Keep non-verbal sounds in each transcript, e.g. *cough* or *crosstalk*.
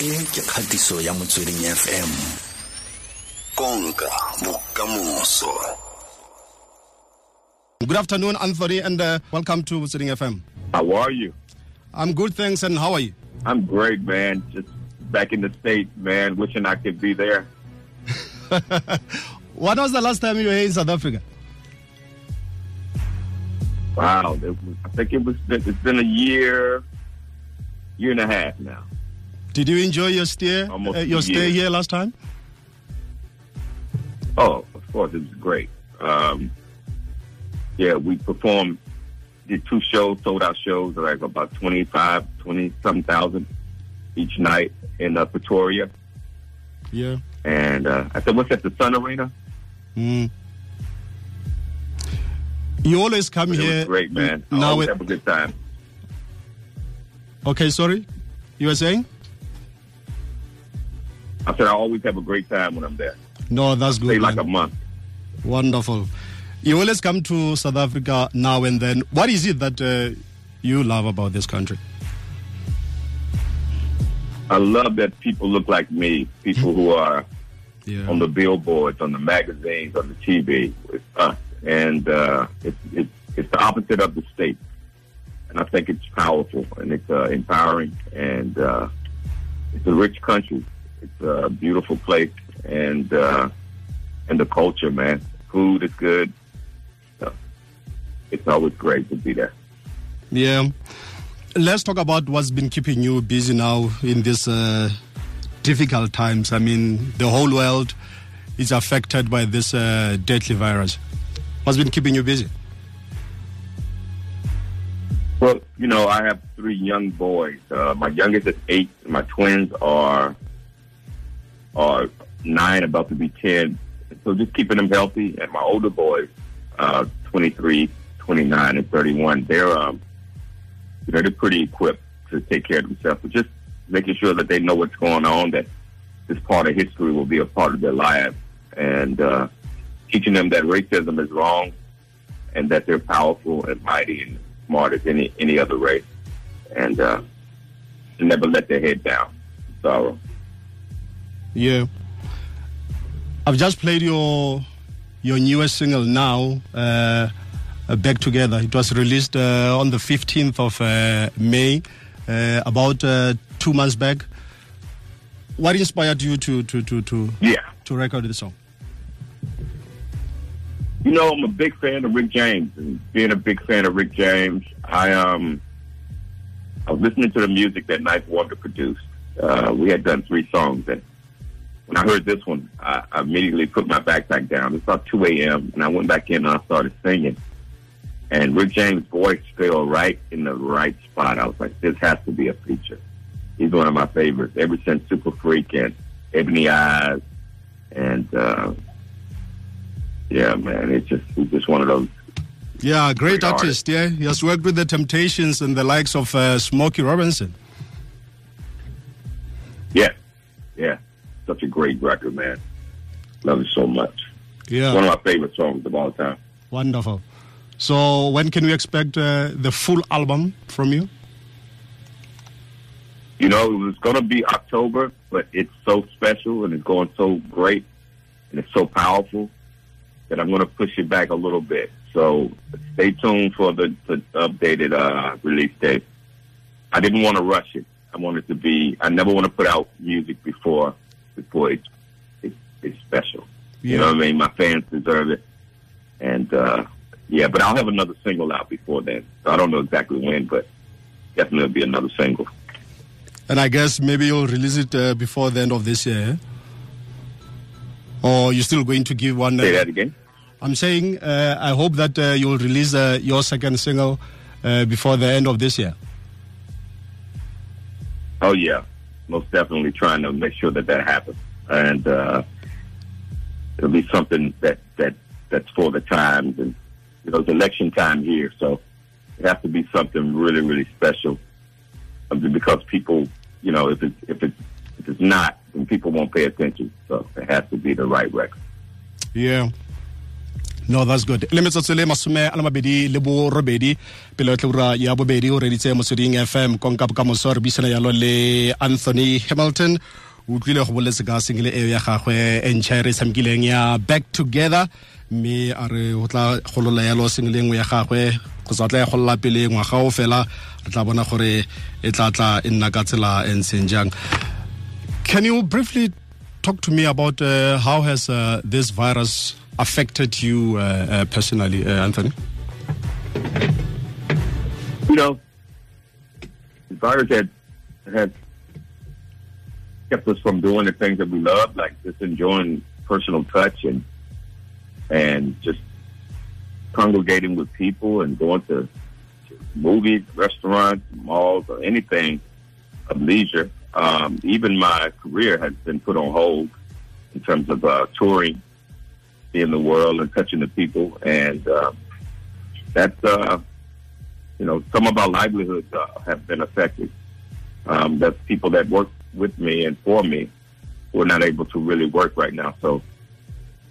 e ke kgatiso ya motsweding fm konka bokamoso Good afternoon, Anthony, and uh, welcome to Motsweding FM. How are you? I'm good, thanks, and how are you? I'm great, man. Just back in the States, man. Wishing I could be there. *laughs* When was the last time you were here in South Africa? Wow. It was, I think it was, it's been a year, year and a half now. Did you enjoy your stay, uh, your stay here last time? Oh, of course, it was great. Um, yeah, we performed, did two shows, sold out shows, like about 25, 20 something thousand each night in uh, Pretoria. Yeah. And uh, I said, what's that, the Sun Arena? Mm. You always come It here. was great, man. I Now, always it, have a good time. okay, sorry, you were saying? I said, I always have a great time when I'm there. No, that's Stay good. like man. a month. Wonderful. You always come to South Africa now and then. What is it that uh, you love about this country? I love that people look like me, people who are Yeah. on the billboards, on the magazines, on the TV. It's us, and uh, it's it's it's the opposite of the state. And I think it's powerful and it's uh, empowering, and uh, it's a rich country. It's a beautiful place, and uh, and the culture, man. Food is good. So it's always great to be there. Yeah. Let's talk about what's been keeping you busy now in these uh, difficult times. I mean, the whole world is affected by this uh, deadly virus. What's been keeping you busy? Well, you know, I have three young boys. Uh, my youngest is eight. My twins are are nine, about to be ten. So just keeping them healthy. And my older boys, uh, 23, 29, and 31, they're um, they're pretty equipped to take care of themselves. But just making sure that they know what's going on, that this part of history will be a part of their lives, and uh, teaching them that racism is wrong, and that they're powerful and mighty and smart as any any other race, and uh, never let their head down. Sorrow. Yeah. I've just played your your newest single now, uh, Back Together. It was released uh, on the 15th of uh, May, uh, about uh, two months back. What inspired you to to to to, Yeah. to record the song? You know, I'm a big fan of Rick James, and being a big fan of Rick James, I um, I was listening to the music that Knife Wonder produced. Uh, we had done three songs, and when I heard this one, I, I immediately put my backpack down. It's about 2 a.m., and I went back in and I started singing. And Rick James' voice fell right in the right spot. I was like, this has to be a feature. He's one of my favorites ever since Super Freak and Ebony Eyes, and uh, yeah, man, it's just it's just one of those. Yeah, great Great artist. Yeah, he has worked with the Temptations and the likes of uh, Smokey Robinson. Yeah, yeah, such a great record, man. Love it so much. Yeah, One of my favorite songs of all time. wonderful. So when can we expect uh, the full album from you? You know, it was going to be October, but it's so special and it's going so great and it's so powerful that I'm going to push it back a little bit. So stay tuned for the, the updated uh, release date. I didn't want to rush it. I wanted to be. I never want to put out music before before it's it's, it's special. You know what I mean? My fans deserve it, and uh, yeah. But I'll have another single out before then. So I don't know exactly when, but definitely be another single. And I guess maybe you'll release it uh, before the end of this year. eh? Or you're still going to give one? Say uh, that again. I'm saying uh, I hope that uh, you'll release uh, your second single uh, before the end of this year. Oh yeah, most definitely trying to make sure that that happens, and uh, it'll be something that that that's for the times, and you know it's election time here, so it has to be something really really special, because people, you know, if it's if it's if it's not, then people won't pay attention. So it has to be the right record. Yeah. No that's good. Le metsotso le masome a le mabedi le borobedi pele tle ura ya bobedi o reditse motsweding fm konka bokamoso re buisana yalo le anthony hamilton. O utlwile go boletse ka single eo ya gagwe e ntšha e re tshamekileng ya back together. Mme a re go tla golola yalo single nngwe ya gagwe. Go sa tla ya golola pele ngwaga o fela re tla bona gore e tla tla e nna ka tsela e ntseng jang. Can you briefly talk to me about uh, how has uh, this virus affected you uh, uh personally, uh, Anthony? You know, the virus had had kept us from doing the things that we love, like just enjoying personal touch and and just congregating with people and going to, to movies, restaurants, malls, or anything of leisure. Um, even my career has been put on hold in terms of uh, touring in the world and touching the people. And uh, that's, uh, you know, some of our livelihoods uh, have been affected. Um, that's people that work with me and for me who are not able to really work right now. So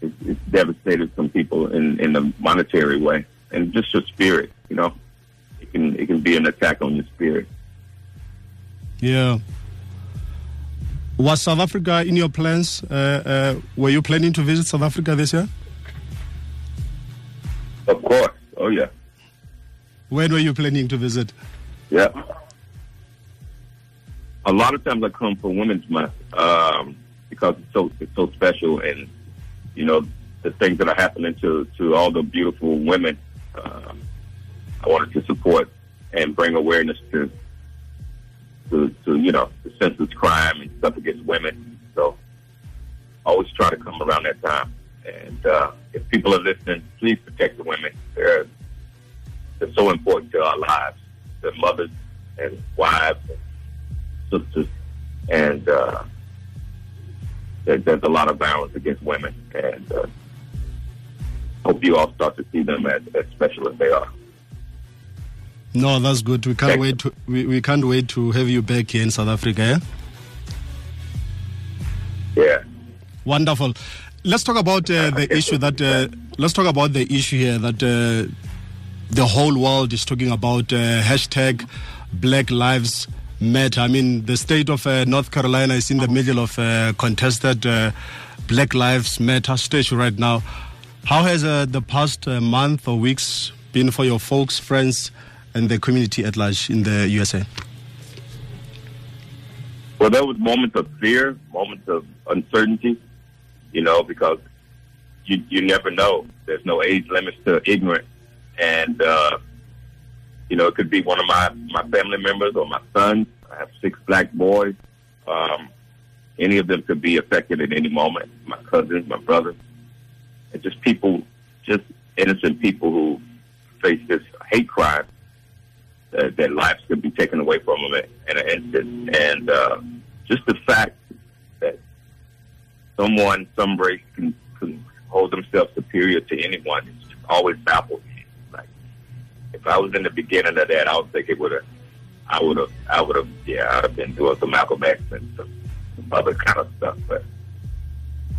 it's, it's devastated some people in, in the monetary way and just your spirit, you know. It can it can be an attack on your spirit. Yeah. Was South Africa in your plans? Uh, uh, were you planning to visit South Africa this year? Of course. Oh yeah. When were you planning to visit? Yeah. A lot of times I come for Women's Month um, because it's so it's so special, and you know the things that are happening to to all the beautiful women. Um, I wanted to support and bring awareness to to, to you know the senseless crime and stuff against women. So always try to come around that time. And uh, if people are listening, please protect the women. They're they're so important to our lives. They're mothers and wives and sisters, and uh, there, there's a lot of violence against women. And uh, hope you all start to see them as, as special as they are. No, that's good. We can't wait to we, we can't wait to have you back here in South Africa. Yeah. Yeah. Wonderful. Let's talk about uh, the issue that uh, let's talk about the issue here that uh, the whole world is talking about uh, hashtag Black Lives Matter. I mean, the state of uh, North Carolina is in the middle of a contested Black Lives Matter stage right now. How has the past month or weeks been for your folks, friends? And the community at large in the USA? Well, there was moments of fear, moments of uncertainty, you know, because you you never know. There's no age limits to ignorance, and uh, you know, it could be one of my my family members or my sons. I have six black boys. Um, any of them could be affected at any moment. My cousins, my brothers, and just people, just innocent people who face this hate crime uh, that lives could be taken away from them in an instant. And uh, just the fact that someone, some race can, can hold themselves superior to anyone is always baffled me. Like, if I was in the beginning of that, I would think it would have, I would have, I would have, yeah, I'd have been doing some Malcolm X and some, some other kind of stuff. But,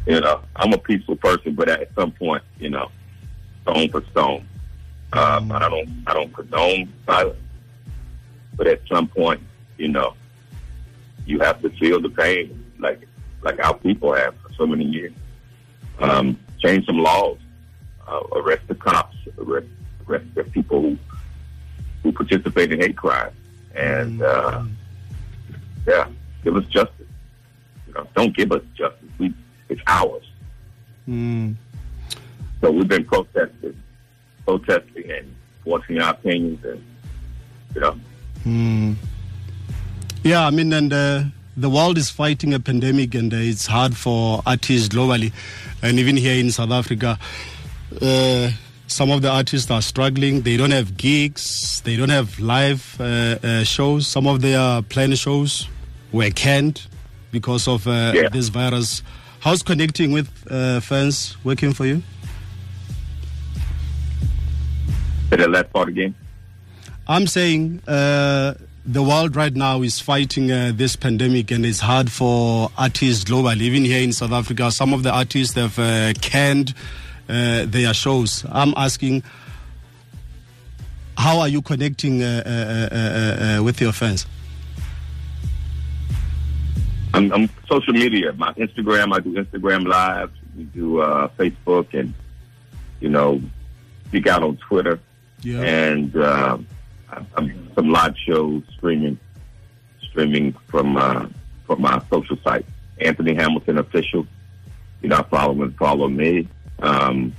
you know, I'm a peaceful person, but at some point, you know, stone for stone. Um, I don't, I don't condone violence. But at some point, you know, you have to feel the pain like like our people have for so many years. Um, change some laws, uh, arrest the cops, arrest, arrest the people who who participate in hate crimes, and uh, yeah, give us justice. You know, don't give us justice. We it's ours. Mm. So we've been protesting, protesting, and voicing our opinions, and you know, Mm. Yeah, I mean, and uh, the world is fighting a pandemic, and uh, it's hard for artists globally, and even here in South Africa. Uh, some of the artists are struggling. They don't have gigs. They don't have live uh, uh, shows. Some of their planned shows were canned because of uh, yeah. this virus. How's connecting with fans working for you? Say the last part again. I'm saying uh, the world right now is fighting uh, this pandemic, and it's hard for artists globally. Even here in South Africa, some of the artists have uh, canned uh, their shows. I'm asking, how are you connecting uh, uh, uh, uh, with your fans? I'm, I'm social media. My Instagram, I do Instagram lives. We do uh, Facebook, and you know, speak out on Twitter, Yeah. and uh, some live shows streaming, streaming from uh, from my social site, Anthony Hamilton official. You know, follow and follow me, um,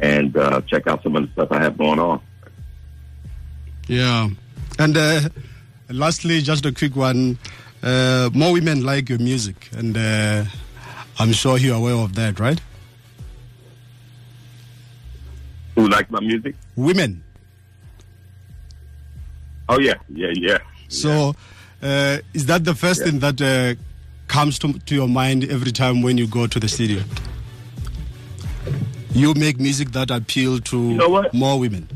and uh, check out some of the stuff I have going on. Yeah. And uh, lastly, just a quick one. Uh, more women like your music, and uh, I'm sure you're aware of that, right? Who like my music? Women. Oh yeah, yeah, yeah. So, uh, is that the first Yeah. thing that uh, comes to, to your mind every time when you go to the studio? You make music that appeal to know what? more women.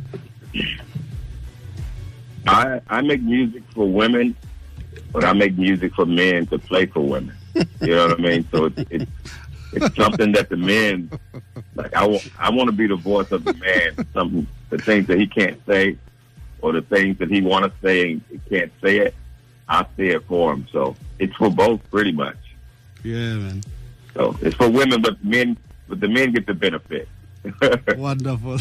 I I make music for women, but I make music for men to play for women. You know what I mean? So it's it's, it's something that the men like. I want I want to be the voice of the man. Something the things that he can't say, or the things that he want to say and he can't say it. I say it for him. So it's for both, pretty much. Yeah, man. So it's for women, but men, but the men get the benefit. *laughs* Wonderful.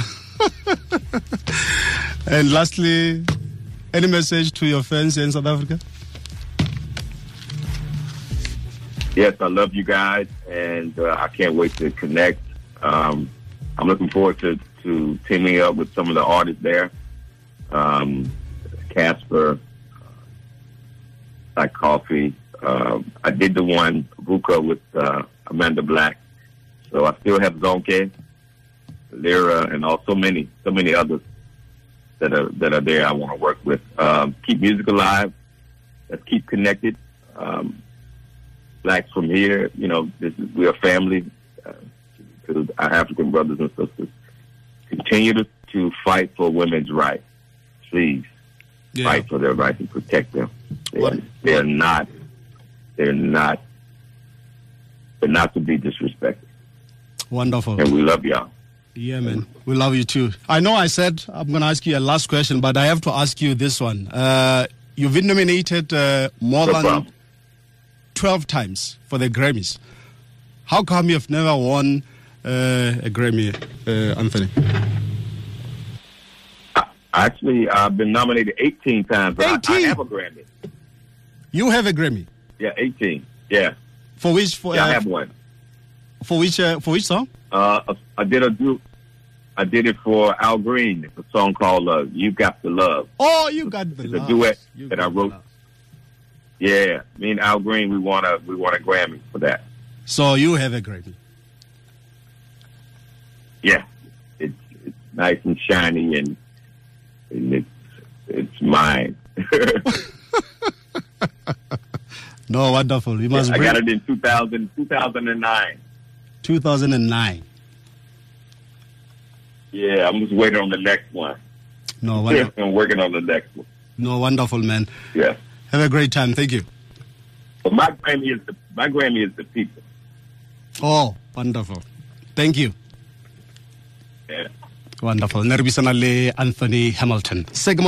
*laughs* and lastly, any message to your fans in South Africa? yes, I love you guys, and uh, I can't wait to connect. Um, I'm looking forward to, to teaming up with some of the artists there. Um, Cassper, Black Coffee. Um, I did the one Vuka with uh, Amanda Black, so I still have Zonke, Lyra, and also many, so many others that are that are there. I want to work with. Um, keep music alive. Let's keep connected. Um, blacks from here, you know, this is, we're family uh, to our African brothers and sisters. Continue to, to fight for women's rights. Please Yeah. fight for their rights and protect them. They're, they're not, they're not, they're not to be disrespected. Wonderful. And we love y'all. Yeah, man. We love you too. I know I said I'm going to ask you a last question, but I have to ask you this one. Uh, you've been nominated uh, more No than problem. 12 times for the Grammys. How come you've never won uh, a Grammy, uh, Anthony? Actually, I've been nominated 18 times. But I, I have a Grammy. You have a Grammy. Yeah, 18. Yeah, For which for, yeah, I uh, have one. for which uh, for which song? Uh, I did a do. I did it for Al Green. A song called uh, "You Got the Love." Oh, you got the It's a duet You that I wrote. Yeah, me and Al Green, we want a we want a Grammy for that. So you have a Grammy. Yeah, it's it's nice and shiny and, and it's it's mine. *laughs* No, wonderful. You must I bring got it in 2000, 2009. 2009. Yeah, I'm just waiting on the next one. No, *laughs* wonderful. I'm working on the next one. no, wonderful, man. Yeah, Have a great time. Thank you. but my Grammy is the my Grammy is the people. Oh, wonderful. Thank you. Yeah. Wonderful. Ne re Anthony Hamilton. Se ke